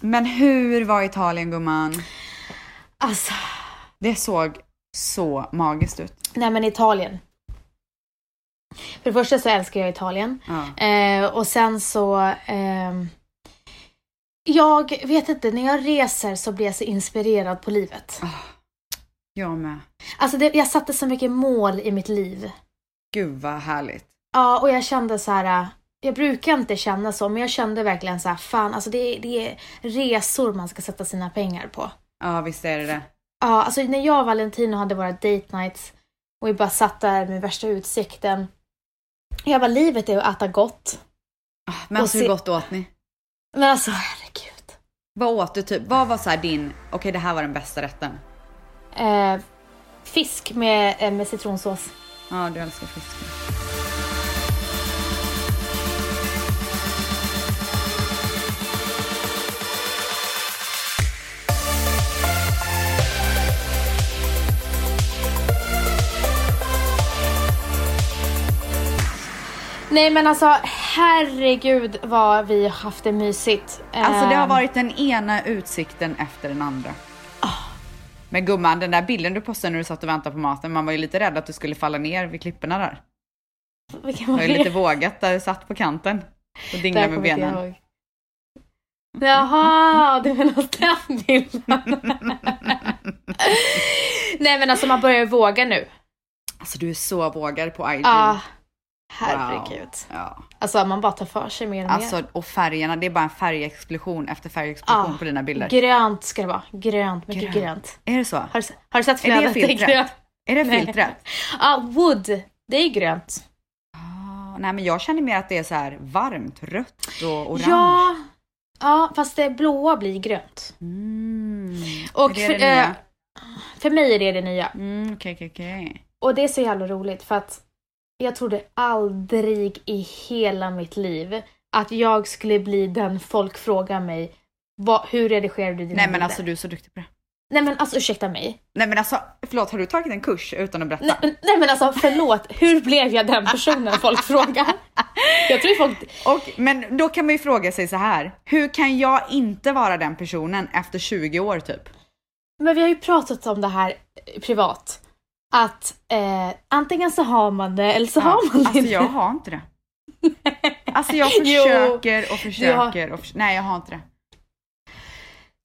Men hur var Italien gumman? Alltså, Det såg så magiskt ut. nej men Italien. För det första så älskar jag Italien. Ja. Eh, och sen så... ehm, jag vet inte, när jag reser så blir jag så inspirerad på livet. Jag med. Alltså det, jag satte så mycket mål i mitt liv. Gud vad härligt. Ja, och jag kände så här. Jag brukar inte känna så, men jag kände verkligen så här, fan, alltså det, är- det är resor man ska sätta sina pengar på. Ja visst är det det. Ja, alltså när jag och Valentino hade våra date nights och vi bara satt där med värsta utsikten. Jag bara, livet är att äta gott. Ah, Men alltså hur gott åt ni? Men alltså herregud. Vad åt du typ? Vad var så här din, okej det här var den bästa rätten? Eh, fisk med, eh, med citronsås. Ja du älskar fisk. Nej men alltså herregud vad vi har haft det mysigt. Alltså det har Ehm, varit den ena utsikten efter den andra. Ah. Men gumman, den där bilden du postade när du satt och väntade på maten, man var ju lite rädd att du skulle falla ner vid klipporna där. Vilken Det var var ju lite vågat där du satt på kanten och dinglade med jag benen. ihåg. Jaha, du menar den bilden. Nej men alltså man börjar ju våga nu. Alltså du är så vågad på IG. Ja, herregud. Ja. Alltså man bara tar för sig mer och mer. Alltså och färgerna, det är bara en färgexplosion efter färgexplosion Ja, på dina bilder. Grönt ska det vara. Grönt, mycket Grönt. grönt. Är det så? Har, har du sett Är det flödet? filtret? grönt. Är det filtret? Ja, wood. Det är grönt. Ah, nej men jag känner mer att det är så här varmt, rött och orange. Ja, ja, fast det blåa blir grönt. Mm. Och det för, det eh, för mig är det det nya. Mm, okej, okej, okej. Och det är så jävla roligt för att jag trodde aldrig i hela mitt liv att jag skulle bli den folk frågar mig vad, hur redigerar du dina Nej men bilder? alltså du är så duktig på det. Nej men alltså ursäkta mig. Nej men alltså, förlåt har du tagit en kurs utan att berätta? Nej, nej men alltså förlåt, hur blev jag den personen folk frågar? Jag tror folk... Och, men då kan man ju fråga sig så här. hur kan jag inte vara den personen efter 20 år typ? Men vi har ju pratat om det här privat. Att eh, antingen så har man det eller så har man det alltså jag har inte det. Alltså jag Jo, försöker och försöker och förs- Nej jag har inte det.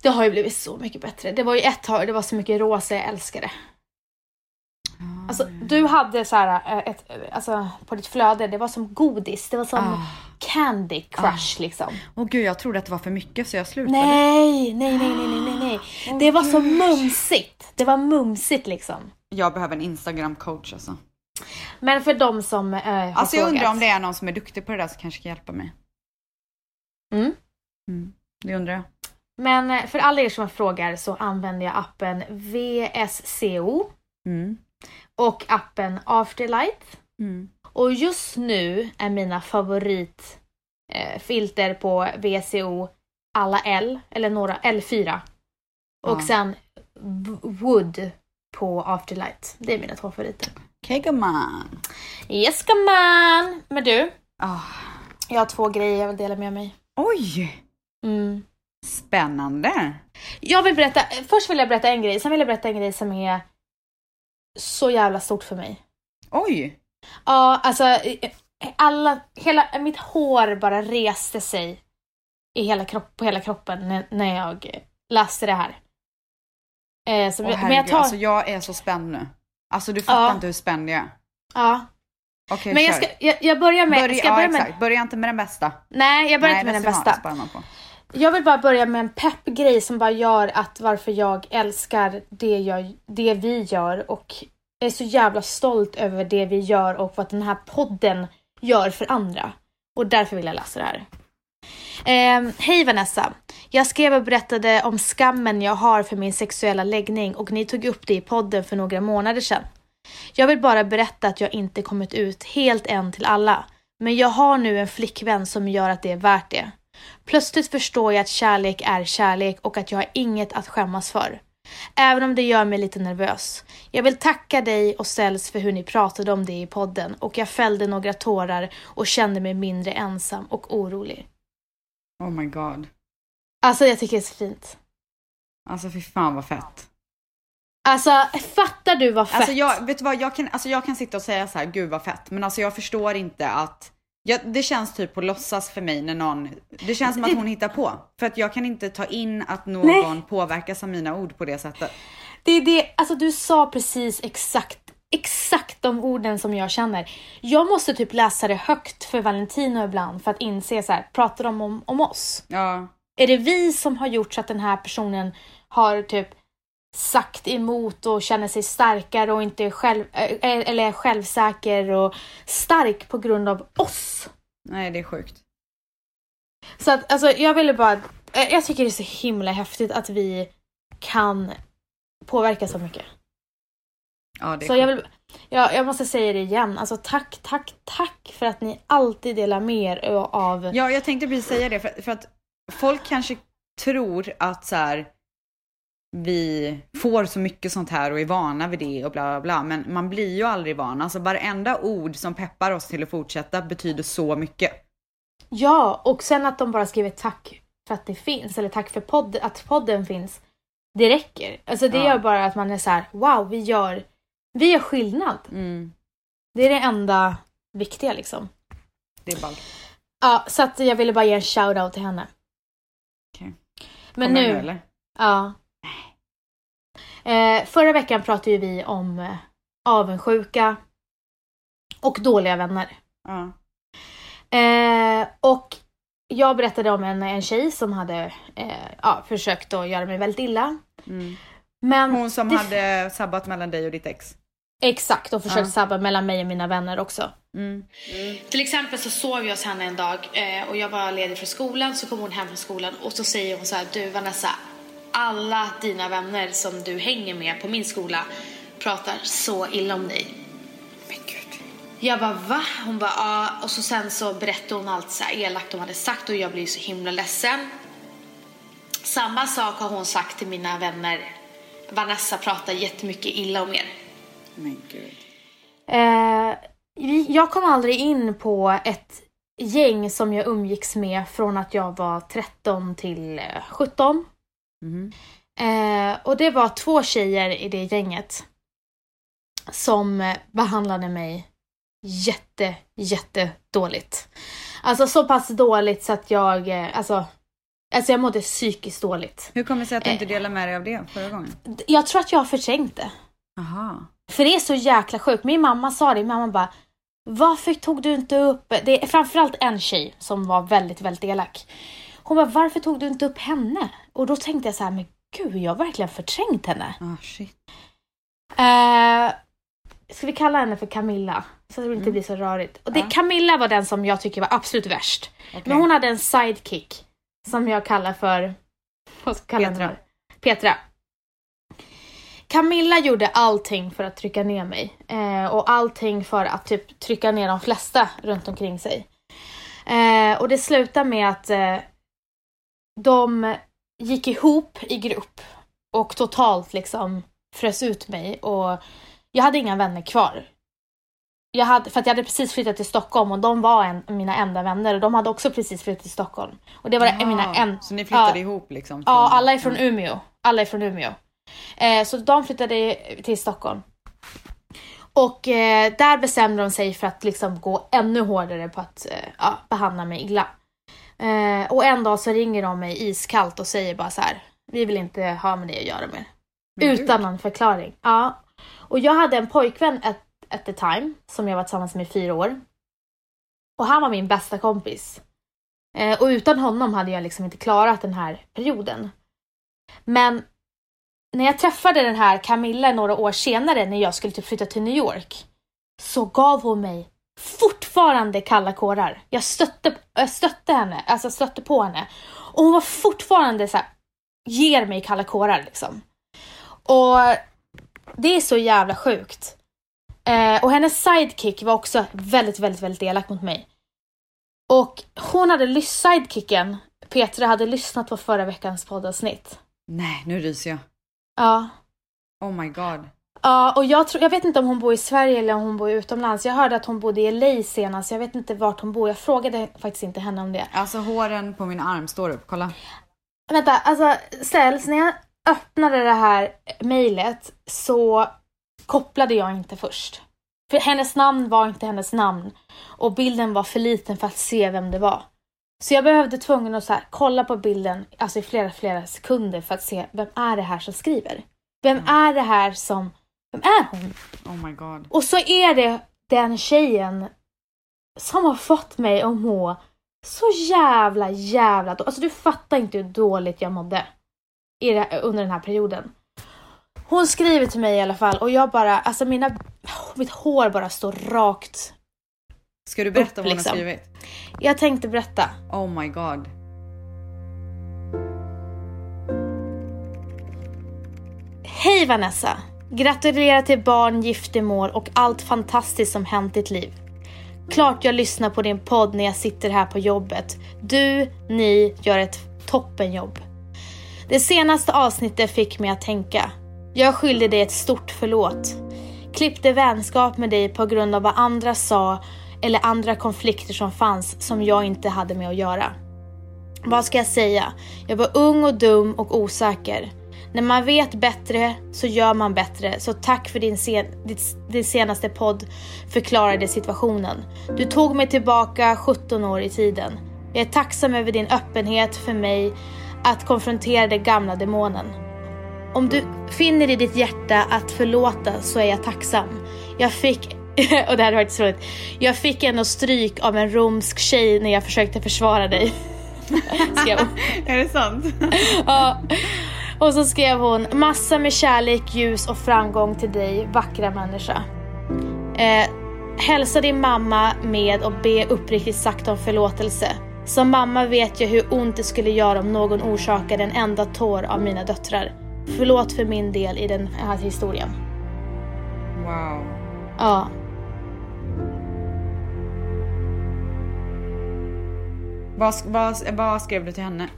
Det har ju blivit så mycket bättre. Det var ju ett tag det var så mycket rosa, jag älskar det. Alltså, du hade så här, eh, ett, alltså, på ditt flöde, det var som godis. Det var som Ah. candy crush liksom. Åh gud jag trodde att det var för mycket så jag slutade. Nej, nej, nej, nej, nej, nej. Åh, Det var så gud. mumsigt. Det var mumsigt liksom. Jag behöver en Instagram coach alltså. Men för de som eh, har Alltså jag undrar om det är någon som är duktig på det där som kanske kan hjälpa mig. Mm. Mm. Det undrar jag. Men eh, för alla er som frågar så använder jag appen VSCO Mm. och appen Afterlight. Mm. Och just nu är mina favorit eh, på VCO alla L, eller några L4. Och Ja. sen Wood på Afterlight. Det är mina två favoriter. Okej gumman. Yes gumman! Men du, Ah. jag har två grejer jag vill dela med mig. Oj! Mm. Spännande. Jag vill berätta, först vill jag berätta en grej, sen vill jag berätta en grej som är så jävla stort för mig. Oj! Ja, alltså alla, hela, mitt hår bara reste sig i hela kropp, på hela kroppen när, när jag läste det här. Eh, så, men herregud, jag tar, alltså jag är så spänd nu. Alltså du fattar Ja. inte hur spänd jag är. ja. Okej, Men jag, kör. ska, jag, jag börjar med, Börja, ska jag ja, börja med exakt. Börja inte med den bästa. Nej, jag börjar Nej, inte med den bästa. Jag vill bara börja med en peppgrej som bara gör att varför jag älskar det, jag, det vi gör och är så jävla stolt över det vi gör och vad den här podden gör för andra. Och därför vill jag läsa det här. Eh, Hej Vanessa! Jag skrev och berättade om skammen jag har för min sexuella läggning och ni tog upp det i podden för några månader sedan. Jag vill bara berätta att jag inte kommit ut helt än till alla. Men jag har nu en flickvän som gör att det är värt det. Plötsligt förstår jag att kärlek är kärlek och att jag har inget att skämmas för. Även om det gör mig lite nervös. Jag vill tacka dig och Sells för hur ni pratade om det i podden och jag fällde några tårar och kände mig mindre ensam och orolig. Oh my god. Alltså jag tycker det är så fint. Alltså fy fan vad fett. Alltså fattar du vad fett? Alltså jag, vet du vad, jag kan, alltså jag kan sitta och säga så här, gud vad fett, men alltså jag förstår inte att jag, det känns typ på låtsas för mig när någon, det känns som att hon hittar på. För att jag kan inte ta in att någon Nej. påverkas av mina ord på det sättet. Det är det, alltså du sa precis exakt, exakt de orden som jag känner. Jag måste typ läsa det högt för Valentino ibland för att inse så här, pratar de om, om oss? Ja, Är det vi som har gjort så att den här personen har typ sagt emot och känner sig starkare och inte är själv, eh, eller är självsäker och stark på grund av oss? nej det är sjukt. Så att alltså jag ville bara, eh, jag tycker det är så himla häftigt att vi kan påverka så mycket. Ja, Så jag, vill, jag, jag måste säga det igen. Alltså tack, tack, tack för att ni alltid delar med er av... Ja, jag tänkte precis säga det för, för att folk kanske tror att så här, vi får så mycket sånt här och är vana vid det och bla bla bla. Men man blir ju aldrig van. Alltså varenda ord som peppar oss till att fortsätta betyder så mycket. Ja, och sen att de bara skriver tack för att det finns, eller tack för podd, att podden finns. Det räcker. Alltså det Ja. gör bara att man är så här: wow, vi gör, vi gör skillnad. Mm, Det är det enda viktiga liksom. det är ballt. Ja, så att jag ville bara ge en shout-out till henne. Men Kommer nu, eller? Ja. Eh, förra veckan pratade ju vi om eh, avundsjuka och dåliga vänner. Ja. Eh, och jag berättade om en, en tjej som hade eh, ja, försökt att göra mig väldigt illa. Mm. Men Hon som det- hade sabbat mellan dig och ditt ex. exakt, och försökt Ja. sabba mellan mig och mina vänner också. Mm. Till exempel så sov jag hos henne en dag eh, och jag var ledig från skolan så kom hon hem från skolan och så säger hon så här du Vanessa alla dina vänner som du hänger med på min skola pratar så illa om dig. Men gud. Jag bara va? Hon bara ja och så sen så berättade hon allt så här elakt de hade sagt och jag blev så himla ledsen. Samma sak har hon sagt till mina vänner. Vanessa pratar jättemycket illa om er. Men gud. Eh, jag kom aldrig in på ett gäng som jag umgicks med från att jag var 13 till eh, 17. Mhm. Eh, och det var två tjejer i det gänget som eh, behandlade mig jätte, jätte dåligt. Alltså så pass dåligt så att jag, eh, alltså, alltså jag mådde psykiskt dåligt. Hur kommer det sig att du Eh. inte delade med dig av det förra gången? Jag tror att jag har förträngt det. Aha. För det är så jäkla sjukt. Min mamma sa det, mamma bara Varför tog du inte upp, det är framförallt en tjej som var väldigt, väldigt elak. Hon bara, varför tog du inte upp henne? Och då tänkte jag så här, men gud, jag har verkligen förträngt henne. Ah, shit. Eh, ska vi kalla henne för Camilla? Så att det inte Mm. blir så rörigt. Och det, Ja. Camilla var den som jag tycker var absolut värst. Okej. Men hon hade en sidekick som jag kallar för... Vad ska jag kalla Petra. henne för? Petra. Camilla gjorde allting för att trycka ner mig. Eh, och allting för att typ trycka ner de flesta runt omkring sig. Eh, och det slutade med att eh, de gick ihop i grupp och totalt liksom frös ut mig och jag hade inga vänner kvar. Jag hade, för att jag hade precis flyttat till Stockholm och de var en, mina enda vänner och de hade också precis flyttat till Stockholm. Och det var Jaha, mina en, Så ni flyttade ja. ihop liksom? Ja, alla är från Umeå. Alla är från Umeå. Eh, så de flyttade till Stockholm. Och eh, där bestämde de sig för att liksom gå ännu hårdare på att eh, ja, behandla mig illa. Eh, och en dag så ringer de mig iskallt och säger bara så här. Vi vill inte ha med det att göra mer. Gud. Utan någon förklaring. Ja. Och jag hade en pojkvän at, at the time som jag var tillsammans med i fyra år. Och han var min bästa kompis. Eh, och utan honom hade jag liksom inte klarat den här perioden. Men när jag träffade den här Camilla några år senare när jag skulle typ flytta till New York så gav hon mig fortfarande kalla kårar. Jag stötte, jag stötte henne, alltså stötte på henne. Och hon var fortfarande så här, ger mig kalla kårar liksom. Och det är så jävla sjukt. Eh, och hennes sidekick var också väldigt, väldigt, väldigt elak mot mig. Och hon hade lyssnat, sidekicken, Petra, hade lyssnat på förra veckans poddavsnitt. Nej, nu ryser jag. Ja. Oh my god. Ja, och jag, tror, jag vet inte om hon bor i Sverige eller om hon bor utomlands. Jag hörde att hon bodde i LA senast. Jag vet inte vart hon bor. Jag frågade faktiskt inte henne om det. Alltså håren på min arm står upp, kolla. Vänta, alltså ställs när jag öppnade det här mejlet så kopplade jag inte först. För hennes namn var inte hennes namn och bilden var för liten för att se vem det var. Så jag behövde tvungen att så här, kolla på bilden alltså i flera, flera sekunder för att se vem är det här som skriver? Vem är det här som... Vem är hon? Oh my god. Och så är det den tjejen som har fått mig att må så jävla jävla dåligt. Alltså du fattar inte hur dåligt jag mådde i det, under den här perioden. Hon skriver till mig i alla fall och jag bara, alltså mina, mitt hår bara står rakt. Ska du berätta Upp, vad hon liksom. har skrivit? Jag tänkte berätta. Oh my god. Hej Vanessa! Gratulerar till barn, giftermål och allt fantastiskt som hänt ditt liv. Klart jag lyssnar på din podd när jag sitter här på jobbet. Du, ni gör ett toppenjobb. Det senaste avsnittet fick mig att tänka. Jag skyllde dig ett stort förlåt. Klippte vänskap med dig på grund av vad andra sa eller andra konflikter som fanns som jag inte hade med att göra. Vad ska jag säga? Jag var ung och dum och osäker. När man vet bättre så gör man bättre. Så tack för din, sen, ditt, din senaste podd förklarade situationen. Du tog mig tillbaka 17 år i tiden. Jag är tacksam över din öppenhet för mig att konfrontera den gamla demonen. Om du finner i ditt hjärta att förlåta så är jag tacksam. Jag fick, och det här var inte så roligt, jag fick ändå stryk av en romsk tjej när jag försökte försvara dig. Är det sant? Ja. Och så skrev hon massa med kärlek, ljus och framgång till dig, vackra människa. Eh, hälsa din mamma med och be uppriktigt sagt om förlåtelse. Som mamma vet jag hur ont det skulle göra om någon orsakade en enda tår av mina döttrar. Förlåt för min del i den här historien. Wow. Ja. Vad, vad, vad skrev du till henne?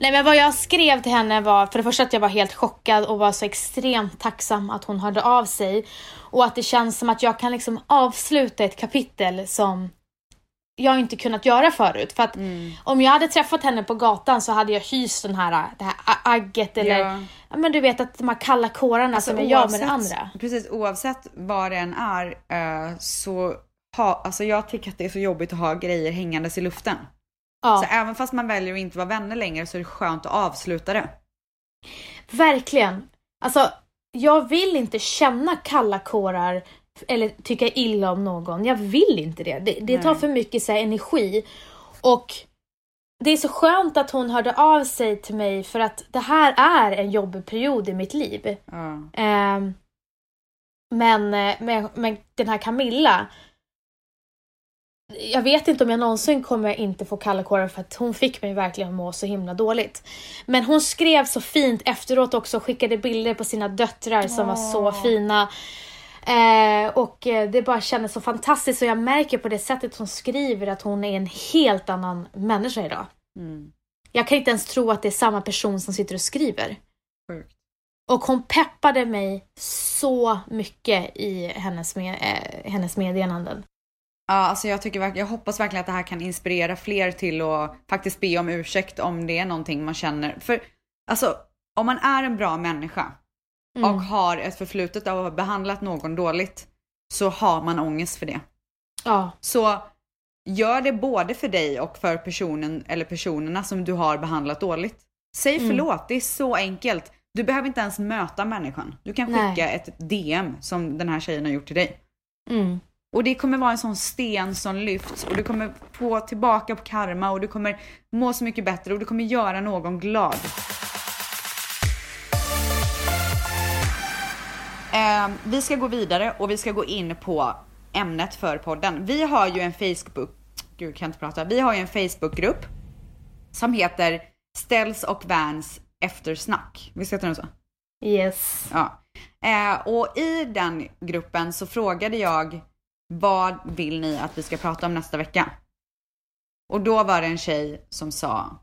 Nej men vad jag skrev till henne var för det första att jag var helt chockad och var så extremt tacksam att hon hörde av sig. Och att det känns som att jag kan liksom avsluta ett kapitel som jag inte kunnat göra förut. För att om jag hade träffat henne på gatan så hade jag hyst den här, det här agget eller Ja. ja. men du vet att de här kalla kårarna som jag gör med det andra. Precis, oavsett vad det än är eh, så ha, alltså jag tycker att det är så jobbigt att ha grejer hängandes i luften. Ja, Så även fast man väljer att inte vara vänner längre så är det skönt att avsluta det. verkligen. Alltså jag vill inte känna kalla kårar eller tycka illa om någon. Jag vill inte det. Det, det tar för mycket så här, energi. Och det är så skönt att hon hörde av sig till mig för att det här är en jobbig period i mitt liv. Ja. Ehm, men, eh, men, men den här Camilla. Jag vet inte om jag någonsin kommer inte få kalla kårar för att hon fick mig verkligen må så himla dåligt. Men hon skrev så fint efteråt också och skickade bilder på sina döttrar som var så fina. Eh, och eh, det bara kändes så fantastiskt och jag märker på det sättet hon skriver att hon är en helt annan människa idag. Mm. Jag kan inte ens tro att det är samma person som sitter och skriver. Sjukt. Och hon peppade mig så mycket i hennes, med, eh, hennes meddelanden. Ja, alltså jag, tycker, jag hoppas verkligen att det här kan inspirera fler till att faktiskt be om ursäkt om det är någonting man känner. För alltså, om man är en bra människa Mm. och har ett förflutet av att ha behandlat någon dåligt så har man ångest för det. Ja, Så gör det både för dig och för personen eller personerna som du har behandlat dåligt. Säg Mm. förlåt, det är så enkelt. Du behöver inte ens möta människan. Du kan Nej. skicka ett DM som den här tjejen har gjort till dig. mm. Och det kommer vara en sån sten som lyfts och du kommer få tillbaka på karma och du kommer må så mycket bättre och du kommer göra någon glad. Eh, vi ska gå vidare och vi ska gå in på ämnet för podden. Vi har ju en Facebook, gud kan inte prata, vi har ju en Facebookgrupp som heter Ställs och Vans eftersnack. Visst heter den så? yes. Ja. Eh, och i den gruppen så frågade jag vad vill ni att vi ska prata om nästa vecka? Och då var det en tjej som sa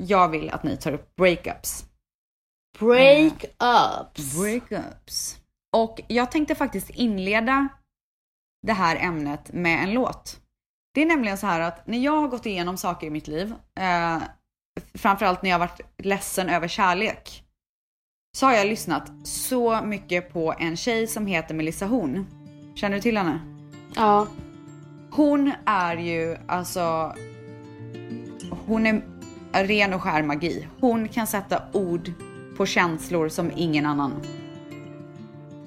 jag vill att ni tar upp breakups. Breakups. Breakups. Och jag tänkte faktiskt inleda det här ämnet med en låt. Det är nämligen så här att när jag har gått igenom saker i mitt liv, eh, framförallt när jag varit ledsen över kärlek, så har jag lyssnat så mycket på en tjej som heter Melissa Horn. Känner du till henne? Ja. Hon är ju alltså, hon är ren och skär magi. Hon kan sätta ord på känslor som ingen annan.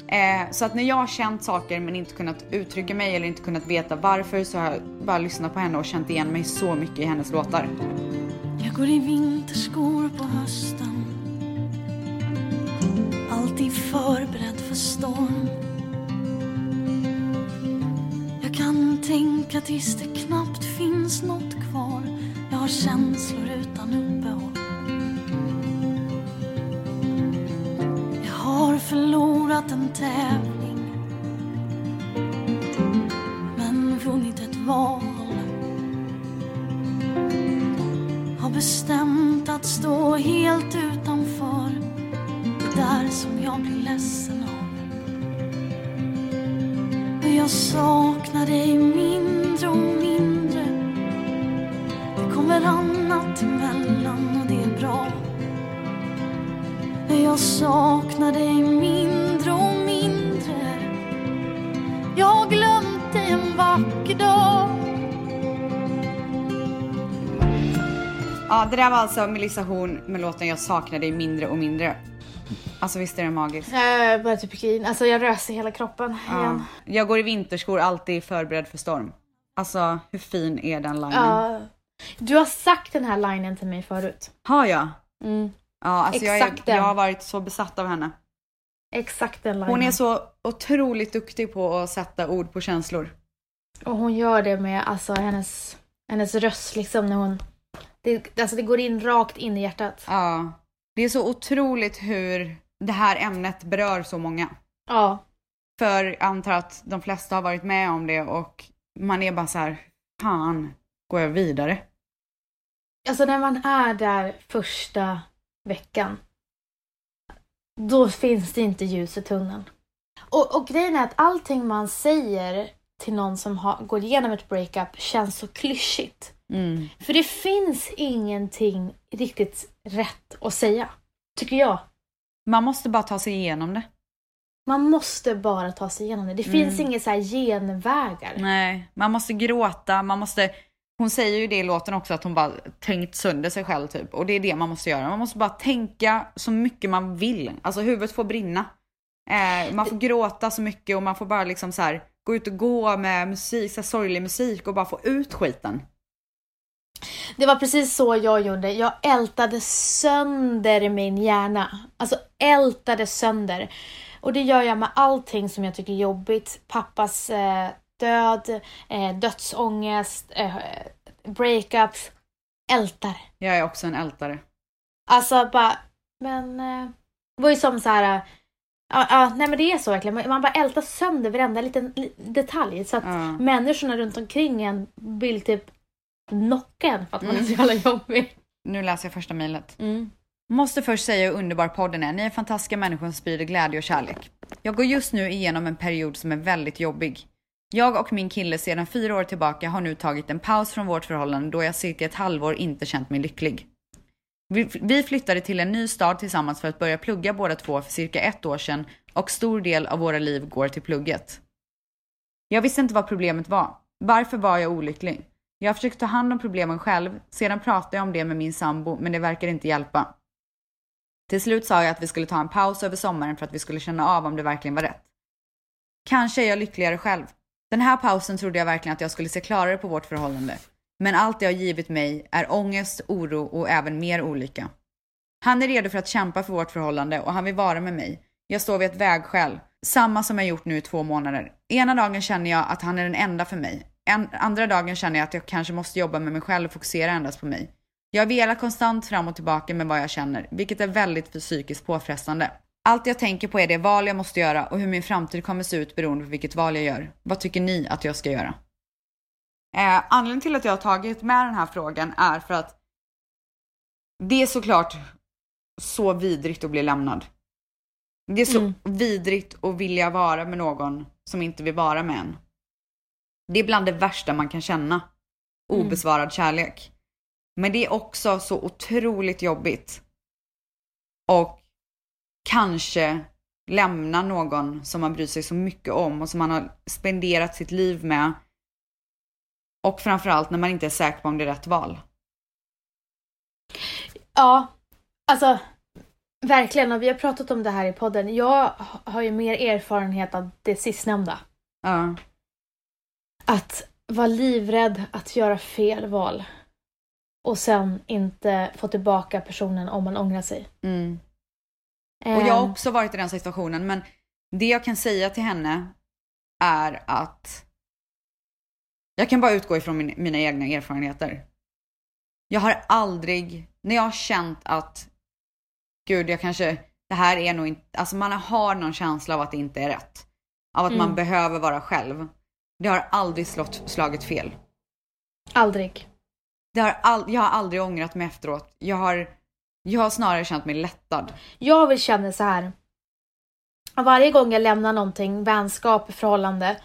Eh, så att när jag har känt saker men inte kunnat uttrycka mig eller inte kunnat veta varför så har jag bara lyssnat på henne och känt igen mig så mycket i hennes låtar. Jag går i vinterskor på hösten Alltid förberedd för storm kan tänka tills det knappt finns något kvar Jag har känslor utan uppehåll Jag har förlorat en tävling Men vunnit ett val har bestämt att stå helt utanför det där som jag blir ledsen av. Jag saknar dig mindre och mindre. Det kommer annat emellan och det är bra. Jag saknar dig mindre och mindre. Jag har glömt dig en vacker dag. Ja, det där var alltså Melissa Horn med låten Jag saknar dig mindre och mindre. Alltså visst är den magisk? Jag börjar typ grina. Alltså jag röser hela kroppen Ja. igen. Jag går i vinterskor alltid förberedd för storm. Alltså hur fin är den linen? Ja. Du har sagt den här linen till mig förut. Har jag? Mm. Ja, alltså jag, är, Exakt jag har varit så besatt av henne. Exakt den linen. Hon är så otroligt duktig på att sätta ord på känslor. Och hon gör det med alltså hennes, hennes röst liksom när hon... Det, alltså det går in rakt in i hjärtat. Ja. Det är så otroligt hur det här ämnet berör så många. Ja. För jag antar att de flesta har varit med om det och man är bara så här, fan, går jag vidare? Alltså när man är där första veckan. Då finns det inte ljus i tunneln. Och, och grejen är att allting man säger till någon som har, går igenom ett breakup känns så klyschigt. Mm. För det finns ingenting riktigt rätt att säga. Tycker jag. Man måste bara ta sig igenom det. Man måste bara ta sig igenom det. Det Mm. finns inga så här genvägar. Nej, man måste gråta, man måste... Hon säger ju det i låten också att hon bara tänkt sönder sig själv typ. Och det är det man måste göra. Man måste bara tänka så mycket man vill. Alltså huvudet får brinna. Eh, man får gråta så mycket och man får bara liksom så här gå ut och gå med musik, så sorglig musik och bara få ut skiten. Det var precis så jag gjorde. Jag ältade sönder min hjärna. Alltså ältade sönder. Och det gör jag med allting som jag tycker är jobbigt. Pappas eh, död, eh, dödsångest, eh, breakups. Ältar. Jag är också en ältare. Alltså bara, men... Eh, det var ju som så här... Ja, ja, nej men det är så verkligen. Man- bara ältar sönder varenda liten li- detalj. Så att Ja. människorna runt omkring en vill typ knocka en för att man är så jävla jobbig. Nu läser jag första mejlet. Mm. Måste först säga hur underbar podden är. Ni är fantastiska människor som sprider glädje och kärlek. Jag går just nu igenom en period som är väldigt jobbig. Jag och min kille sedan fyra år tillbaka har nu tagit en paus från vårt förhållande då jag cirka ett halvår inte känt mig lycklig. Vi, vi flyttade till en ny stad tillsammans för att börja plugga båda två för cirka ett år sedan och stor del av våra liv går till plugget. Jag visste inte vad problemet var. Varför var jag olycklig? Jag försöker ta hand om problemen själv, sedan pratade jag om det med min sambo men det verkar inte hjälpa. Till slut sa jag att vi skulle ta en paus över sommaren för att vi skulle känna av om det verkligen var rätt. Kanske är jag lyckligare själv. Den här pausen trodde jag verkligen att jag skulle se klarare på vårt förhållande. Men allt det har givit mig är ångest, oro och även mer olycka. Han är redo för att kämpa för vårt förhållande och han vill vara med mig. Jag står vid ett vägskäl. Samma som jag gjort nu i två månader. Ena dagen känner jag att han är den enda för mig. En, andra dagen känner jag att jag kanske måste jobba med mig själv och fokusera endast på mig. Jag velar konstant fram och tillbaka med vad jag känner, vilket är väldigt psykiskt påfrestande. Allt jag tänker på är det val jag måste göra och hur min framtid kommer se ut beroende på vilket val jag gör. Vad tycker ni att jag ska göra? Eh, anledningen till att jag har tagit med den här frågan är för att det är såklart så vidrigt att bli lämnad. Det är så Mm. vidrigt att vilja vara med någon som inte vill vara med en. Det är bland det värsta man kan känna. Mm. Obesvarad kärlek. Men det är också så otroligt jobbigt. Och kanske lämna någon som man bryr sig så mycket om och som man har spenderat sitt liv med. Och framförallt när man inte är säker på om det är rätt val. Ja, alltså verkligen. Och vi har pratat om det här i podden. Jag har ju mer erfarenhet av det sistnämnda. Ja. Att vara livrädd att göra fel val. Och sen inte få tillbaka personen om man ångrar sig. Mm. Och jag har Ehm, också varit i den situationen, men det jag kan säga till henne är att jag kan bara utgå ifrån min, mina egna erfarenheter. Jag har aldrig, när jag har känt att gud, jag kanske, det här är nog inte, alltså man har någon känsla av att det inte är rätt. Av att man Mm. behöver vara själv. Det har aldrig slått, slagit fel. Aldrig. Det har all, jag har aldrig ångrat mig efteråt. Jag har, jag har snarare känt mig lättad. Jag vill känna så här. Varje gång jag lämnar någonting, vänskap, förhållande,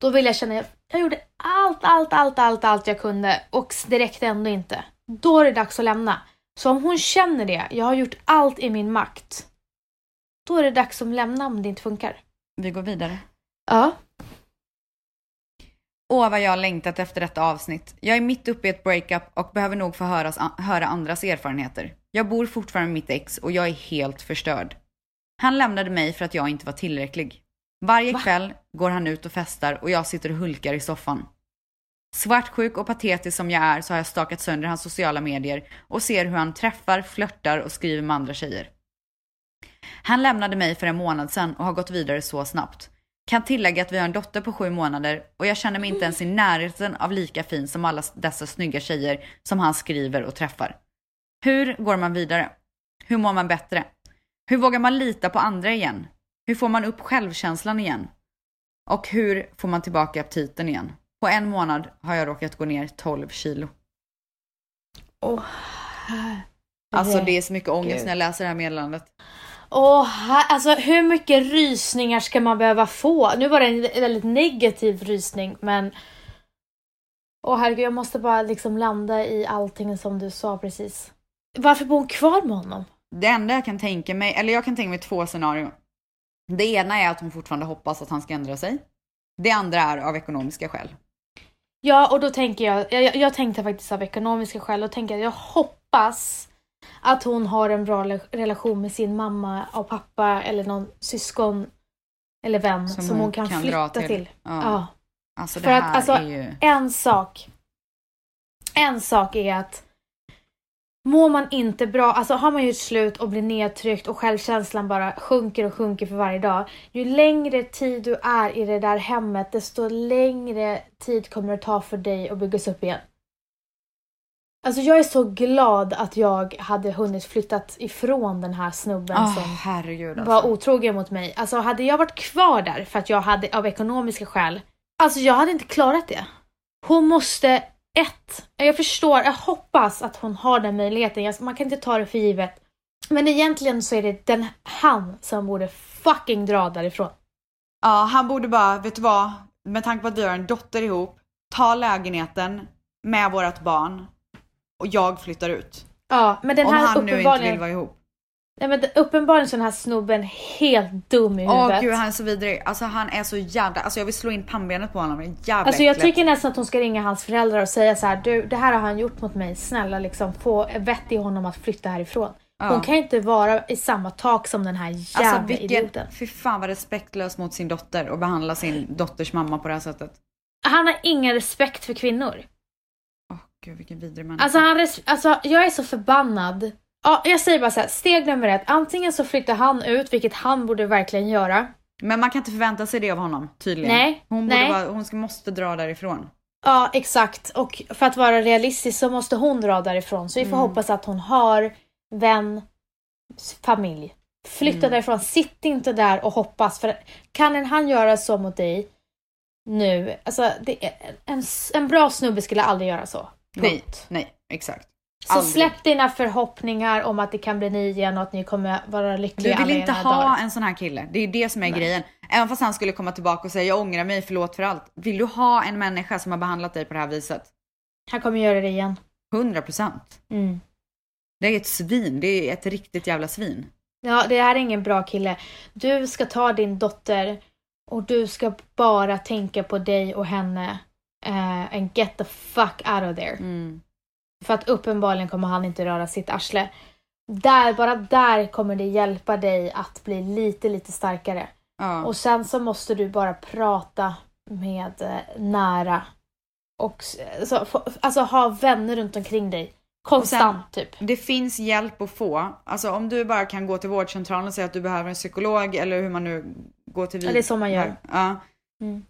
då vill jag känna att jag gjorde allt, allt, allt, allt, allt jag kunde och det räckte ändå inte. Då är det dags att lämna. Så om hon känner det, jag har gjort allt i min makt, då är det dags att lämna om det inte funkar. Vi går vidare. Ja. Åh, vad jag har längtat efter detta avsnitt. Jag är mitt uppe i ett breakup och behöver nog få höras, höra andras erfarenheter. Jag bor fortfarande med mitt ex och jag är helt förstörd. Han lämnade mig för att jag inte var tillräcklig. Varje Va? kväll går han ut och festar och jag sitter och hulkar i soffan. Svartsjuk och patetisk som jag är så har jag stakat sönder hans sociala medier och ser hur han träffar, flörtar och skriver med andra tjejer. Han lämnade mig för en månad sedan och har gått vidare så snabbt. Kan tillägga att vi har en dotter på sju månader och jag känner mig inte ens i närheten av lika fin som alla dessa snygga tjejer som han skriver och träffar. Hur går man vidare? Hur mår man bättre? Hur vågar man lita på andra igen? Hur får man upp självkänslan igen? Och hur får man tillbaka aptiten igen? På en månad har jag råkat gå ner 12 kilo. Åh, Alltså det är så mycket ångest när jag läser det här meddelandet. Här- alltså hur mycket rysningar ska man behöva få? Nu var det en väldigt negativ rysning, men... Åh herregud, jag måste bara liksom landa i allting som du sa precis. Varför bor hon kvar med honom? Det enda jag kan tänka mig, eller jag kan tänka mig två scenarion. Det ena är att hon fortfarande hoppas att han ska ändra sig. Det andra är av ekonomiska skäl. Ja, och då tänker jag, jag, jag tänkte faktiskt av ekonomiska skäl, och tänker jag, jag hoppas att hon har en bra relation med sin mamma och pappa eller någon syskon eller vän som, hon, kan, dra flytta till. Ja. Ja. Alltså För att, alltså, ju... En sak. En sak är att mår man inte bra, alltså har man gjort slut och blir nedtryckt och självkänslan bara sjunker och sjunker för varje dag. Ju längre tid du är i det där hemmet, desto längre tid kommer det ta för dig att byggas upp igen. Alltså jag är så glad att jag hade hunnit flyttat ifrån den här snubben Åh, som herregud var alltså. otrogen mot mig. Alltså hade jag varit kvar där för att jag hade av ekonomiska skäl, alltså jag hade inte klarat det. Hon måste, ett, jag förstår, jag hoppas att hon har den möjligheten, man kan inte ta det för givet. Men egentligen så är det den, han som borde fucking dra därifrån. Ja, han borde bara, vet du vad? Med tanke på att vi har en dotter ihop, ta lägenheten med vårt barn och jag flyttar ut. Ja, men den Om här han nu inte vill vara ihop. nej men uppenbarligen så är den här snubben helt dum i Åh huvudet. gud, han är så vidrig. Alltså han är så jävla, alltså jag vill slå in pannbenet på honom. Jävla Alltså jag äckligt. tycker nästan att hon ska ringa hans föräldrar och säga så här: du det här har han gjort mot mig, snälla liksom få vett i honom att flytta härifrån. Ja. Hon kan inte vara i samma tak som den här jävla Alltså vilken, idioten. fy fan vad respektlös mot sin dotter och behandla sin dotters mamma på det här sättet. Han har ingen respekt för kvinnor. Gud vilken vidrig människa. Alltså, han res- alltså jag är så förbannad. Ja, jag säger bara så här, steg nummer ett. Antingen så flyttar han ut, vilket han borde verkligen göra. Men man kan inte förvänta sig det av honom tydligen. Nej, Hon, borde nej. Bara, hon ska, måste dra därifrån. Ja, exakt. Och för att vara realistisk så måste hon dra därifrån. Så vi får Mm. hoppas att hon har vän, familj. Flytta Mm. därifrån. Sitt inte där och hoppas. För kan en han göra så mot dig nu, alltså det en, en bra snubbe skulle aldrig göra så. Nej, nej, exakt. Så aldrig. släpp dina förhoppningar om att det kan bli ni igen och att ni kommer vara Du lyckliga vill alla inte ha dagar. en sån här kille. Det är det som är Nej. grejen. Även fast han skulle komma tillbaka och säga jag ångrar mig, förlåt för allt. Vill du ha en människa som har behandlat dig på det här viset? Han kommer göra det igen. 100 procent. Mm. Det är ett svin, det är ett riktigt jävla svin. Ja, det här är ingen bra kille. Du ska ta din dotter och du ska bara tänka på dig och henne. Eh, and get the fuck out of there. Mm. För att uppenbarligen kommer han inte röra sitt arsle. Där, bara där kommer det hjälpa dig att bli lite, lite starkare. Ja. Och sen så måste du bara prata med eh, nära. Och s- så, få- alltså ha vänner runt omkring dig. Konstant typ. Det finns hjälp att få. Alltså om du bara kan gå till vårdcentralen och säga att du behöver en psykolog eller hur man nu går till Ja, det är så man gör. Ja. Mm.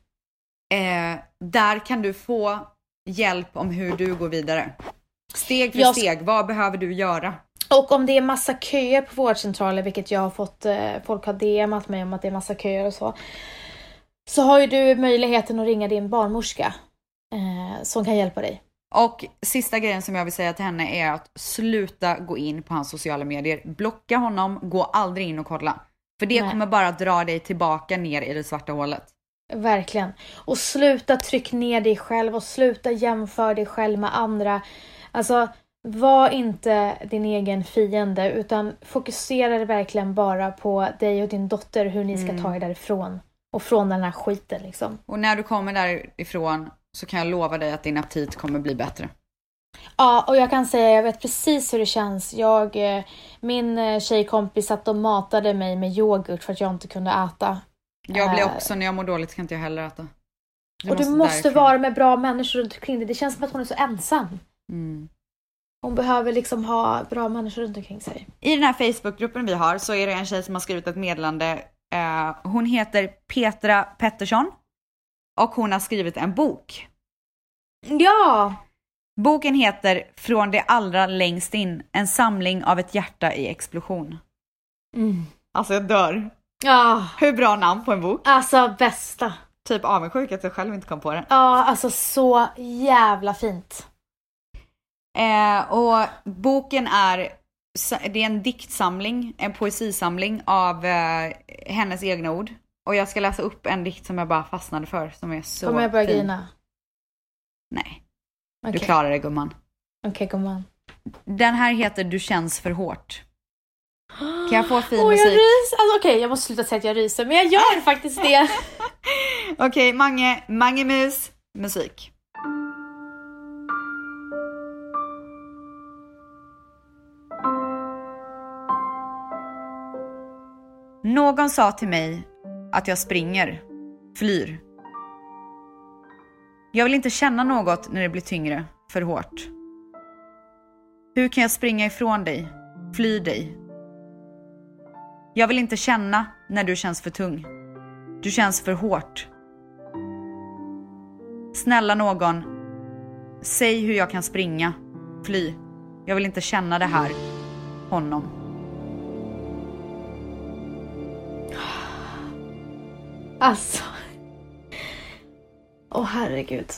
Eh, där kan du få hjälp om hur du går vidare. Steg för Jag steg, vad behöver du göra? Och om det är massa köer på vårdcentraler, vilket jag har fått, eh, folk har DMat mig om att det är massa köer och så. Så har ju du möjligheten att ringa din barnmorska. Eh, som kan hjälpa dig. Och sista grejen som jag vill säga till henne är att sluta gå in på hans sociala medier. Blocka honom, gå aldrig in och kolla. För det Nej. kommer bara dra dig tillbaka ner i det svarta hålet. Verkligen. Och sluta tryck ner dig själv och sluta jämföra dig själv med andra. Alltså, var inte din egen fiende utan fokusera verkligen bara på dig och din dotter, hur ni ska ta er därifrån. Och från den här skiten liksom. Och när du kommer därifrån så kan jag lova dig att din aptit kommer bli bättre. Ja, och jag kan säga, jag vet precis hur det känns. Jag, eh, min eh, tjejkompis satt och matade mig med yoghurt för att jag inte kunde äta. Jag blir Eh. också, när jag mår dåligt kan inte jag heller äta. och du måste därifrån. vara med bra människor runt omkring dig. Det känns som att hon är så ensam. Mm. Hon behöver liksom ha bra människor runt omkring sig. I den här Facebookgruppen vi har så är det en tjej som har skrivit ett meddelande. Eh, hon heter Petra Pettersson och hon har skrivit en bok. Ja! Boken heter Från det allra längst in, en samling av ett hjärta i explosion. Mm. Alltså jag dör. Ja, Hur bra namn på en bok. alltså bästa. Typ avundsjuk att jag själv inte kom på det. Ja, alltså så jävla fint. Eh, och boken är, det är en diktsamling, en poesisamling av eh, hennes egna ord. Och jag ska läsa upp en dikt som jag bara fastnade för, som är så Kommer jag börja grina? Nej, Okej, du klarar det gumman. okay, gumman. Den här heter Du känns för hårt. Kan jag få fin jag musik? ryser. Alltså, Okej, jag måste sluta säga att jag ryser, men jag gör faktiskt det. Okej, Mange, Mange Mus, musik. Någon sa till mig att jag springer, flyr. Jag vill inte känna något när det blir tyngre, för hårt. Hur kan jag springa ifrån dig, fly dig? Jag vill inte känna när du känns för tung. Du känns för hårt. Snälla någon, säg hur jag kan springa, fly. Jag vill inte känna det här, honom. Alltså. Åh herregud.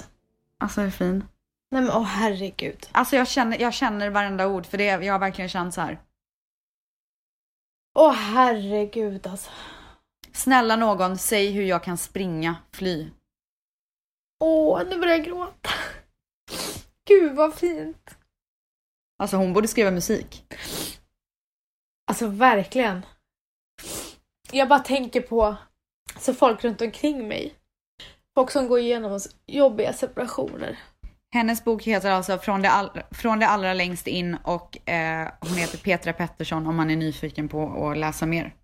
Alltså hur fin. Nej men åh herregud. Alltså jag känner, jag känner varenda ord för det, jag har verkligen känt så här. Åh herregud alltså. Snälla någon, säg hur jag kan springa, fly. Åh, nu börjar jag gråta. Gud vad fint. Alltså hon borde skriva musik. Alltså verkligen. Jag bara tänker på så folk runt omkring mig. Folk som går igenom jobbiga separationer. Hennes bok heter alltså Från det, all, Från det allra längst in och eh, hon heter Petra Pettersson om man är nyfiken på att läsa mer.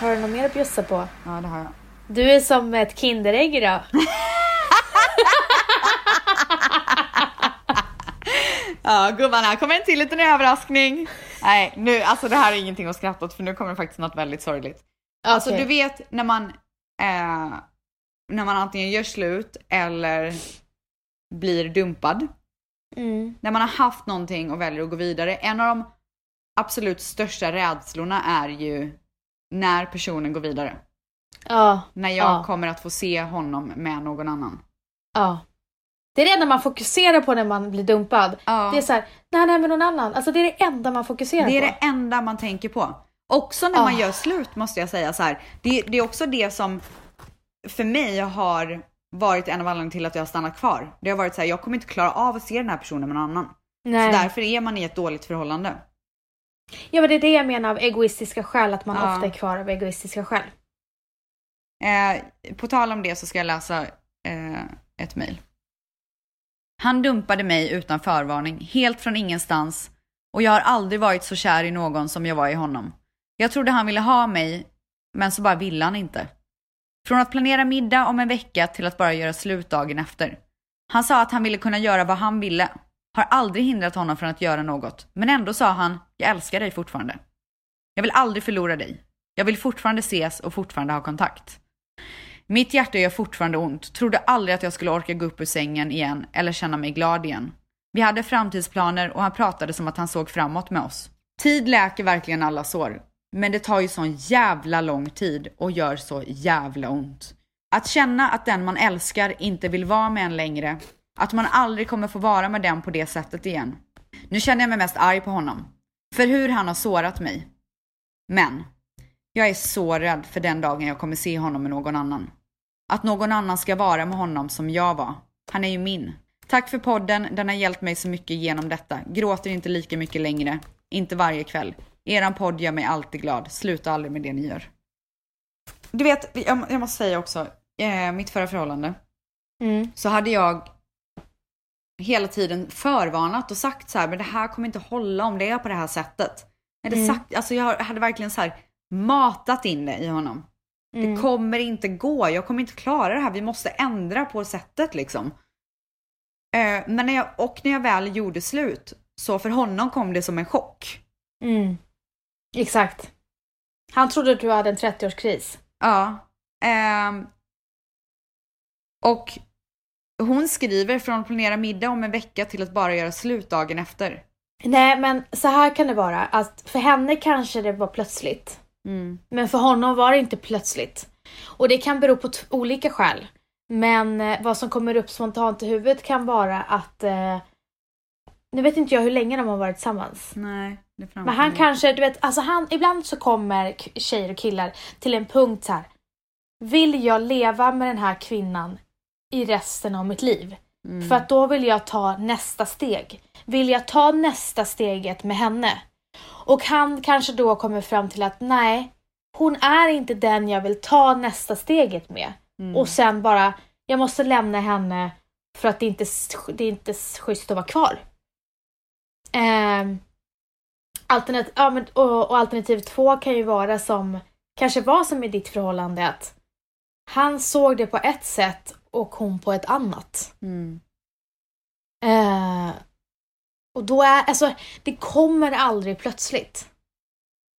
Har du något mer att bjussa på? Ja, det har jag. Du är som ett Kinderägg idag. Ja, gumman, här kommer en till liten överraskning. Nej, nu, alltså det här är ingenting att skratta åt för nu kommer det faktiskt något väldigt sorgligt. Alltså Okej. du vet när man, eh, när man antingen gör slut eller blir dumpad. Mm. När man har haft någonting och väljer att gå vidare. En av de absolut största rädslorna är ju när personen går vidare. Ja, När jag Ja. kommer att få se honom med någon annan. ja. Det är det enda man fokuserar på när man blir dumpad. Ja. Det är så här, nej nej men någon annan. Alltså det är det enda man fokuserar Det är på. det enda man tänker på. Också när man gör slut måste jag säga så här. Det, det är också det som för mig har varit en av anledningarna till att jag har stannat kvar. Det har varit så här, jag kommer inte klara av att se den här personen med någon annan. Nej. Så därför är man i ett dåligt förhållande. Ja men det är det jag menar av egoistiska skäl, att man Ja. ofta är kvar av egoistiska skäl. Eh, på tal om det så ska jag läsa eh, ett mejl. Han dumpade mig utan förvarning, helt från ingenstans och jag har aldrig varit så kär i någon som jag var i honom. Jag trodde han ville ha mig, men så bara ville han inte. Från att planera middag om en vecka till att bara göra slut dagen efter. Han sa att han ville kunna göra vad han ville. Har aldrig hindrat honom från att göra något, men ändå sa han, jag älskar dig fortfarande. Jag vill aldrig förlora dig. Jag vill fortfarande ses och fortfarande ha kontakt. Mitt hjärta gör fortfarande ont. Trodde aldrig att jag skulle orka gå upp ur sängen igen eller känna mig glad igen. Vi hade framtidsplaner och han pratade som att han såg framåt med oss. Tid läker verkligen alla sår. Men det tar ju sån jävla lång tid och gör så jävla ont. Att känna att den man älskar inte vill vara med en längre. Att man aldrig kommer få vara med den på det sättet igen. Nu känner jag mig mest arg på honom. För hur han har sårat mig. Men jag är så rädd för den dagen jag kommer se honom med någon annan. Att någon annan ska vara med honom som jag var. Han är ju min. Tack för podden, den har hjälpt mig så mycket genom detta. Gråter inte lika mycket längre. Inte varje kväll. Eran podd gör mig alltid glad. Sluta aldrig med det ni gör. Du vet, jag, jag måste säga också, eh, mitt förra förhållande, Mm. så hade jag hela tiden förvarnat och sagt så här, men det här kommer inte hålla om det är på det här sättet. Jag hade, Mm. sagt, alltså jag hade verkligen så här matat in det i honom. Mm. Det kommer inte gå, jag kommer inte klara det här, vi måste ändra på sättet liksom. Eh, men när jag, och när jag väl gjorde slut, så för honom kom det som en chock. Mm. Exakt. Han trodde att du hade en 30-årskris. Ja. ehm, och hon skriver från att planera middag om en vecka till att bara göra slut dagen efter. Nej men så här kan det vara. Att för henne kanske det var plötsligt. Mm. Men för honom var det inte plötsligt. Och det kan bero på olika skäl. Men eh, vad som kommer upp spontant i huvudet kan vara att... Eh, nu vet inte jag hur länge de har varit tillsammans. Nej, Men han kanske, du vet, alltså han, ibland så kommer tjejer och killar till en punkt så här. Vill jag leva med den här kvinnan i resten av mitt liv? Mm. För att då vill jag ta nästa steg. Vill jag ta nästa steget med henne? Och han kanske då kommer fram till att nej, hon är inte den jag vill ta nästa steget med. Mm. Och sen bara, jag måste lämna henne för att det inte det är inte schysst att vara kvar. Ehm, alternat, ja, men, och, och alternativ två kan ju vara som, kanske var som i ditt förhållande att han såg det på ett sätt och hon på ett annat. Mm. Eh, och då är, alltså, det kommer aldrig plötsligt.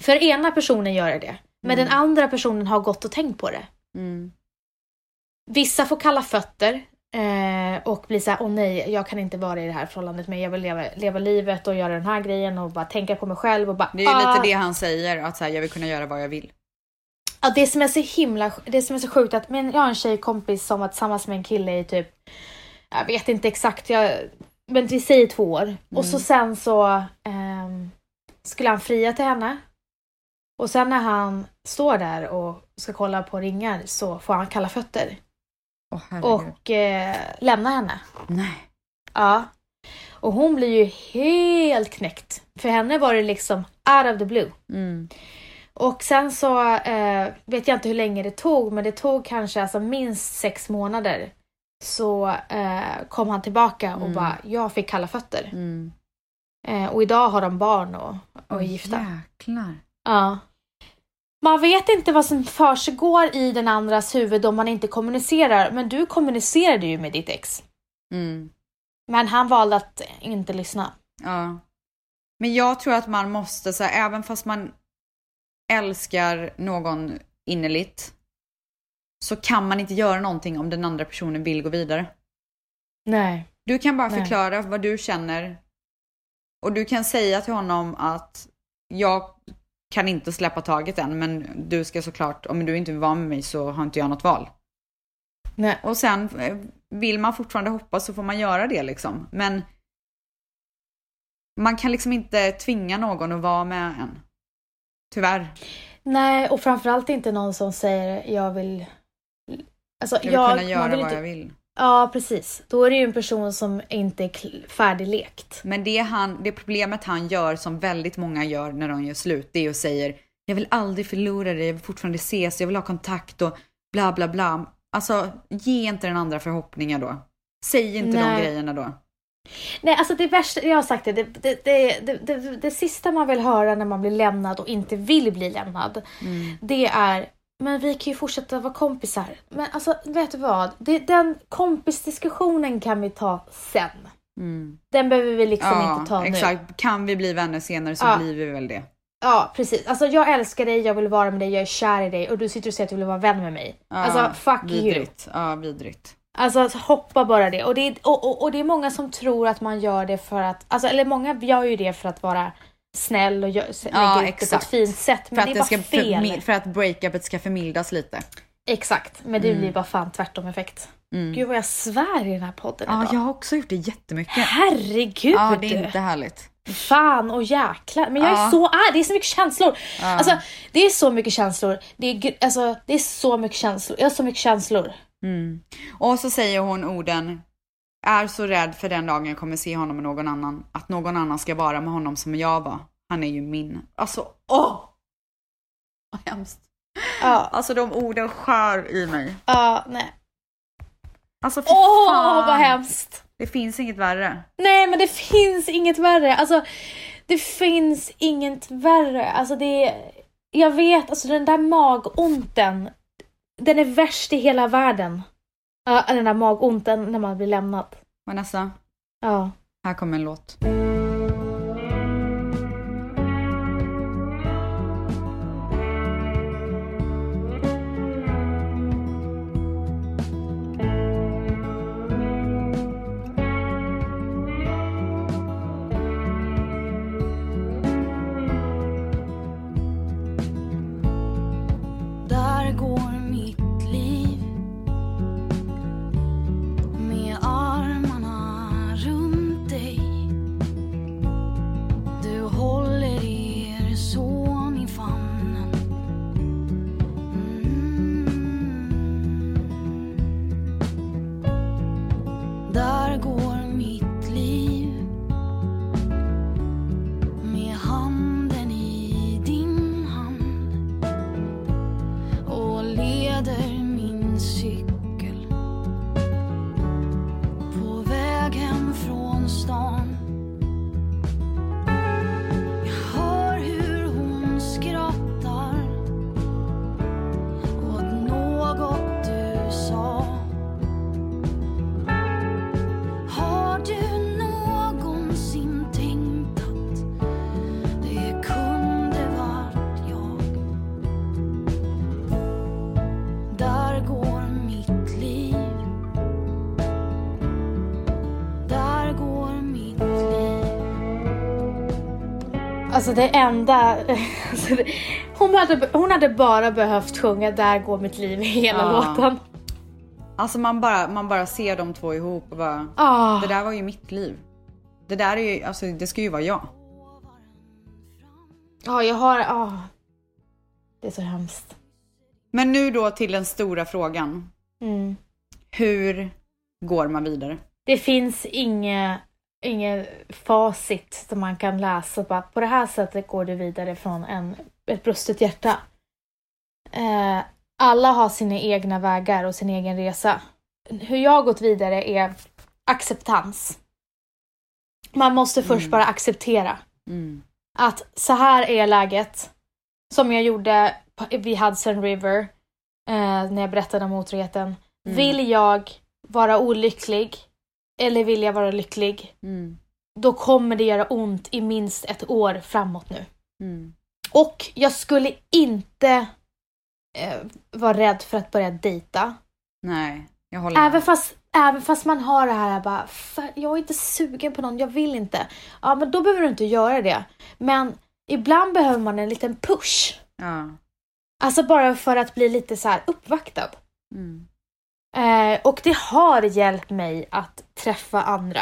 För ena personen gör det, men Mm. den andra personen har gått och tänkt på det. Mm. Vissa får kalla fötter eh, och blir såhär, åh nej, jag kan inte vara i det här förhållandet men jag vill leva, leva livet och göra den här grejen och bara tänka på mig själv och bara, Det är ju ah. lite det han säger, att så här, jag vill kunna göra vad jag vill. Ja, det som är så himla, det som är så sjukt att men jag har en tjejkompis som var tillsammans med en kille i typ, jag vet inte exakt, jag, men vi säger två år. Och så sen så ehm, skulle han fria till henne. Och sen när han står där och ska kolla på ringar så får han kalla fötter. Herregud. Och eh, lämnar henne. Nej. Ja. Och hon blir ju helt knäckt. För henne var det liksom out of the blue. Mm. Och sen så eh, vet jag inte hur länge det tog, men det tog kanske alltså minst sex månader. Så eh, kom han tillbaka och Mm. bara, jag fick kalla fötter. Mm. Eh, och idag har de barn och, och är gifta. Jäklar. Ja. Man vet inte vad som försiggår i den andras huvud om man inte kommunicerar. Men du kommunicerade ju med ditt ex. Mm. Men han valde att inte lyssna. Ja. Men jag tror att man måste, så här, även fast man älskar någon innerligt, så kan man inte göra någonting om den andra personen vill gå vidare. Nej. Du kan bara Nej. förklara vad du känner. Och du kan säga till honom att jag kan inte släppa taget än, men du ska såklart, om du inte vill vara med mig så har inte jag något val. Nej. Och sen eh, vill man fortfarande hoppas så får man göra det liksom. Men man kan liksom inte tvinga någon att vara med en. Tyvärr. Nej, och framförallt inte någon som säger jag vill Alltså, Jag vill jag, kunna man göra vad inte- jag vill. Ja, precis. Då är det ju en person som inte är färdiglekt. Men det, han, det problemet han gör som väldigt många gör när de gör slut, det är att säger jag vill aldrig förlora dig, jag vill fortfarande ses, jag vill ha kontakt och bla bla bla. Alltså, ge inte den andra förhoppningar då. Säg inte de Nej. grejerna då. Nej, alltså det värsta, jag har sagt det, det, det, det, det, det, det sista man vill höra när man blir lämnad och inte vill bli lämnad, Mm. det är men vi kan ju fortsätta vara kompisar. Men alltså, vet du vad? Det, den kompisdiskussionen kan vi ta sen. Mm. Den behöver vi liksom Ja, inte ta nu. exakt. Kan vi bli vänner senare så Ja. blir vi väl det. Ja, precis. Alltså jag älskar dig, jag vill vara med dig, jag är kär i dig och du sitter och säger att du vill vara vän med mig. Ja, alltså fuck you. vidrigt. Ja, vidrigt. Alltså hoppa bara det. Och det, är, och, och, och det är många som tror att man gör det för att, alltså, eller många gör ju det för att vara snäll och gör, lägga Ja, ut det på ett fint sätt. Men För att, det är bara ska fel. förmi- för att breakupet ska förmildas lite. Exakt, men det Mm. blir bara fan tvärtom effekt. Mm. Gud vad jag svär i den här podden Ja, idag. jag har också gjort det jättemycket. Herregud! Ja, det är inte härligt. Fan och jäklar. Men jag är Ja. så arg, det är så mycket känslor. Ja. Alltså det är så mycket känslor. Det är, alltså, det är så mycket känslor. Jag har så mycket känslor. Mm. Och så säger hon orden är så rädd för den dagen jag kommer se honom med någon annan. Att någon annan ska vara med honom som jag var. Han är ju min. Alltså, åh! Vad hemskt. Ja, Alltså de orden skär i mig. ja, nej. Alltså fy Åh fan. vad hemskt. Det finns inget värre. Nej men det finns inget värre. Alltså det finns inget värre. Alltså det är, jag vet, alltså den där magonten. Den är värst i hela världen. Ja, den där magonten när man blir lämnad. Vanessa, Ja. här kommer en låt. Alltså det enda... Alltså det, hon, hade, hon hade bara behövt sjunga Där går mitt liv i hela Ja. låten. Alltså man bara, man bara ser de två ihop och bara, Ah. det där var ju mitt liv. Det där är ju, alltså det ska ju vara jag. Ja, jag har... ah. Det är så hemskt. Men nu då till den stora frågan. Mm. Hur går man vidare? Det finns inget inge facit som man kan läsa. Bara, på det här sättet går du vidare från en, ett brustet hjärta. Eh, alla har sina egna vägar och sin egen resa. Hur jag har gått vidare är acceptans. Man måste först Mm. bara acceptera Mm. att så här är läget. Som jag gjorde vid Hudson River eh, när jag berättade om otroheten. Mm. Vill jag vara olycklig eller vill jag vara lycklig? Mm. Då kommer det göra ont i minst ett år framåt nu. Mm. Och jag skulle inte eh, vara rädd för att börja dejta. Nej, jag håller med. Även fast, även fast man har det här bara, "Fan, jag är inte sugen på någon, jag vill inte. Ja, men då behöver du inte göra det. Men ibland behöver man en liten push. Ja. Alltså bara för att bli lite så här uppvaktad. Mm. Eh, och det har hjälpt mig att träffa andra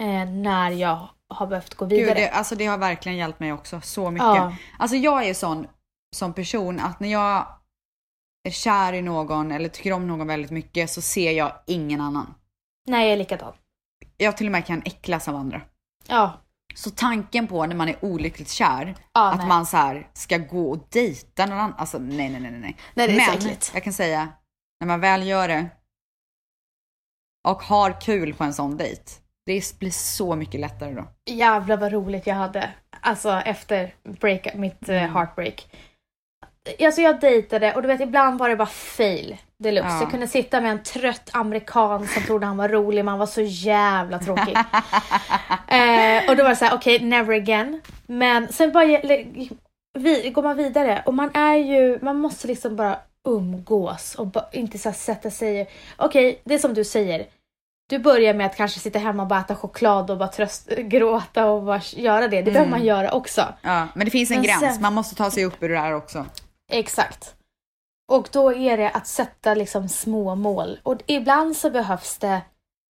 eh, när jag har behövt gå vidare. Gud, det, alltså det har verkligen hjälpt mig också så mycket. ja. Alltså jag är sån som person att när jag är kär i någon eller tycker om någon väldigt mycket så ser jag ingen annan. Nej, jag är likadan. Jag till och med kan äcklas av andra. Ja. Så tanken på när man är olyckligt kär, Ja, att nej. man så ska gå och dejta någon annan. Alltså nej, nej, nej, nej. Nej, det är så Men äckligt. jag kan säga, när man väl gör det och har kul på en sån dejt, det blir så mycket lättare då. Jävlar vad roligt jag hade. Alltså efter break, mitt eh, heartbreak. Alltså jag dejtade och du vet ibland var det bara fail deluxe. Ja. Jag kunde sitta med en trött amerikan som trodde han var rolig men han var så jävla tråkig. eh, och då var det så här: okej never again. Men sen bara vi, går man vidare och man är ju, man måste liksom bara umgås och inte så sätta sig. Okej, det är som du säger. Du börjar med att kanske sitta hemma och bara äta choklad och bara tröst, gråta och bara göra det. Det behöver man göra också. Ja, men det finns en Men gräns, sen- man måste ta sig upp ur det här också. Exakt. Och då är det att sätta liksom små mål. Och ibland så behövs det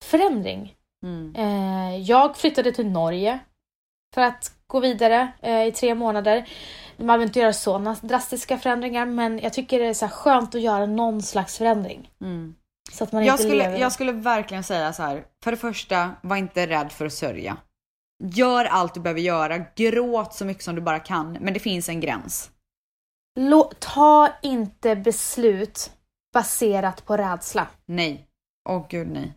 förändring. Mm. Eh, jag flyttade till Norge för att gå vidare eh, i tre månader. Man behöver inte göra sådana drastiska förändringar men jag tycker det är så skönt att göra någon slags förändring. Mm. Så att man Jag, inte skulle, lever... jag skulle verkligen säga så här. För det första, var inte rädd för att sörja. Gör allt du behöver göra, gråt så mycket som du bara kan, men det finns en gräns. Lå- ta inte beslut baserat på rädsla. Nej. Åh gud nej.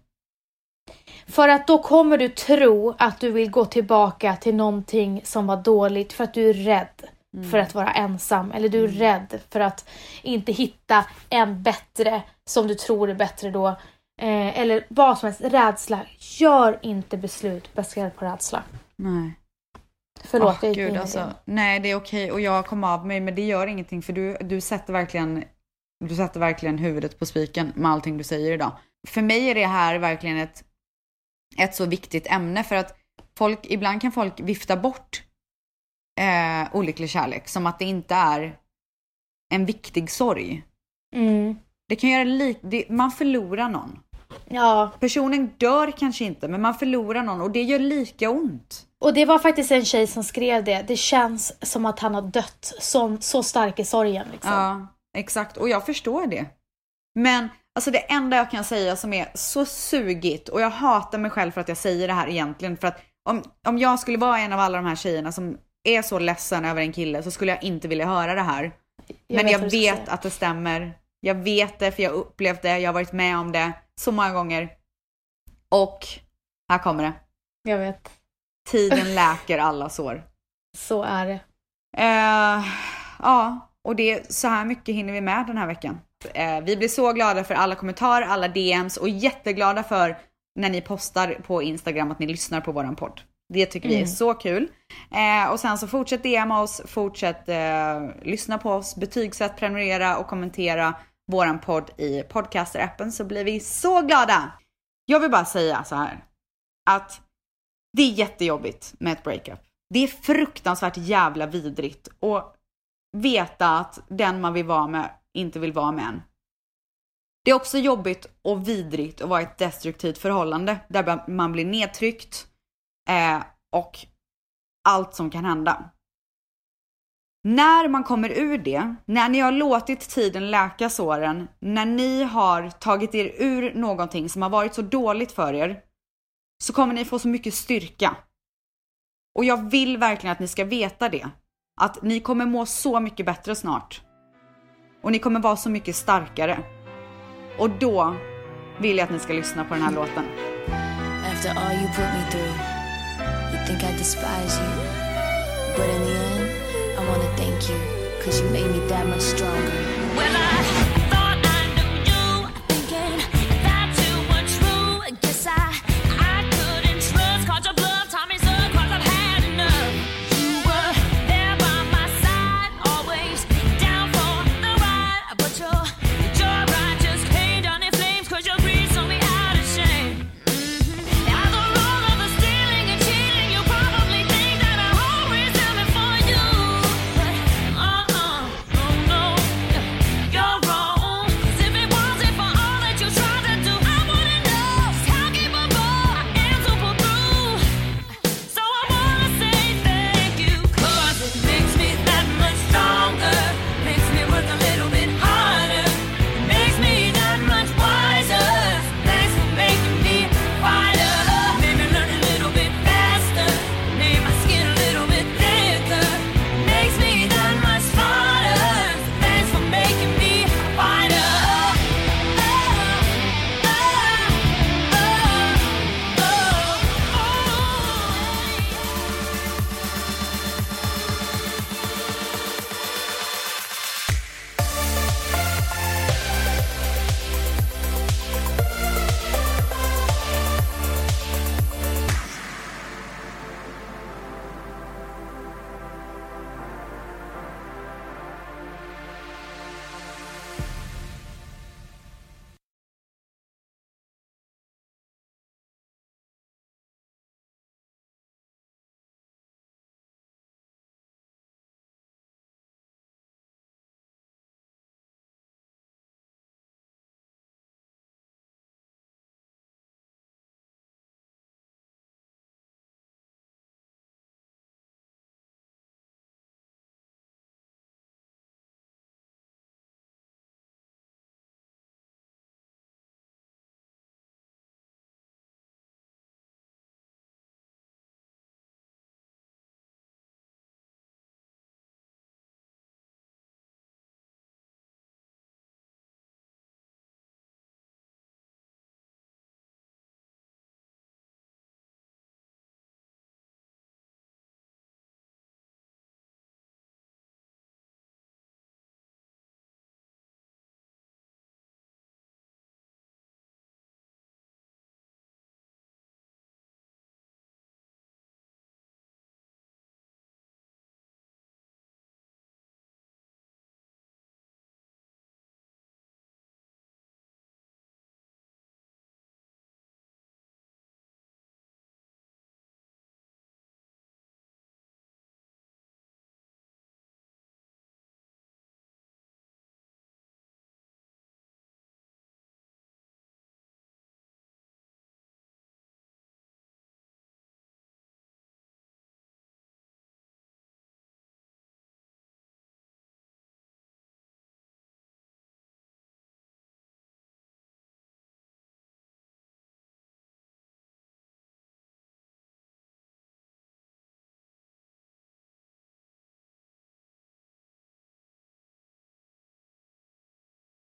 För att då kommer du tro att du vill gå tillbaka till någonting som var dåligt för att du är rädd för att vara ensam. Eller du är rädd för att inte hitta en bättre som du tror är bättre då. Eh, eller vad som helst. Rädsla. Gör inte beslut baserat på rädsla. Nej. Förlåt, Åh, jag gick gud, in alltså. det. Nej, det är okej och jag kom av mig, men det gör ingenting för du, du sätter verkligen du sätter verkligen huvudet på spiken med allting du säger idag. För mig är det här verkligen ett, ett så viktigt ämne för att folk, ibland kan folk vifta bort eh, olycklig kärlek som att det inte är en viktig sorg. Mm. Det kan göra li- det, man förlorar någon. Ja, Personen dör kanske inte, men man förlorar någon och det gör lika ont. och det var faktiskt en tjej som skrev det. Det känns som att han har dött. Så, så stark är sorgen. Liksom. Ja, exakt. Och jag förstår det. Men alltså det enda jag kan säga som är så sugigt och jag hatar mig själv för att jag säger det här egentligen. För att om, om jag skulle vara en av alla de här tjejerna som är så ledsen över en kille så skulle jag inte vilja höra det här. Men vet jag vet att det stämmer. Jag vet det för jag har upplevt det. Jag har varit med om det så många gånger. Och här kommer det. Jag vet. Tiden läker alla sår. Så är det. Eh, ja, och det, så här mycket hinner vi med den här veckan. Eh, vi blir så glada för alla kommentarer, alla DMs och jätteglada för när ni postar på Instagram att ni lyssnar på våran podd. Det tycker vi är Mm. så kul. Eh, och sen så fortsätt DMa oss, fortsätt eh, lyssna på oss, betygsätt, prenumerera och kommentera våran podd i podcaster-appen så blir vi så glada. Jag vill bara säga så här att det är jättejobbigt med ett breakup. Det är fruktansvärt jävla vidrigt och veta att den man vill vara med inte vill vara med en. Det är också jobbigt och vidrigt att vara i ett destruktivt förhållande där man blir nedtryckt eh, och allt som kan hända. När man kommer ur det, när ni har låtit tiden läka såren, när ni har tagit er ur någonting som har varit så dåligt för er, så kommer ni få så mycket styrka. Och jag vill verkligen att ni ska veta det. Att ni kommer må så mycket bättre snart. Och ni kommer vara så mycket starkare. Och då vill jag att ni ska lyssna på den här låten. After all you put me through, think I despise you. But in the end, I wanna thank you, cause you made me that much stronger. Well, I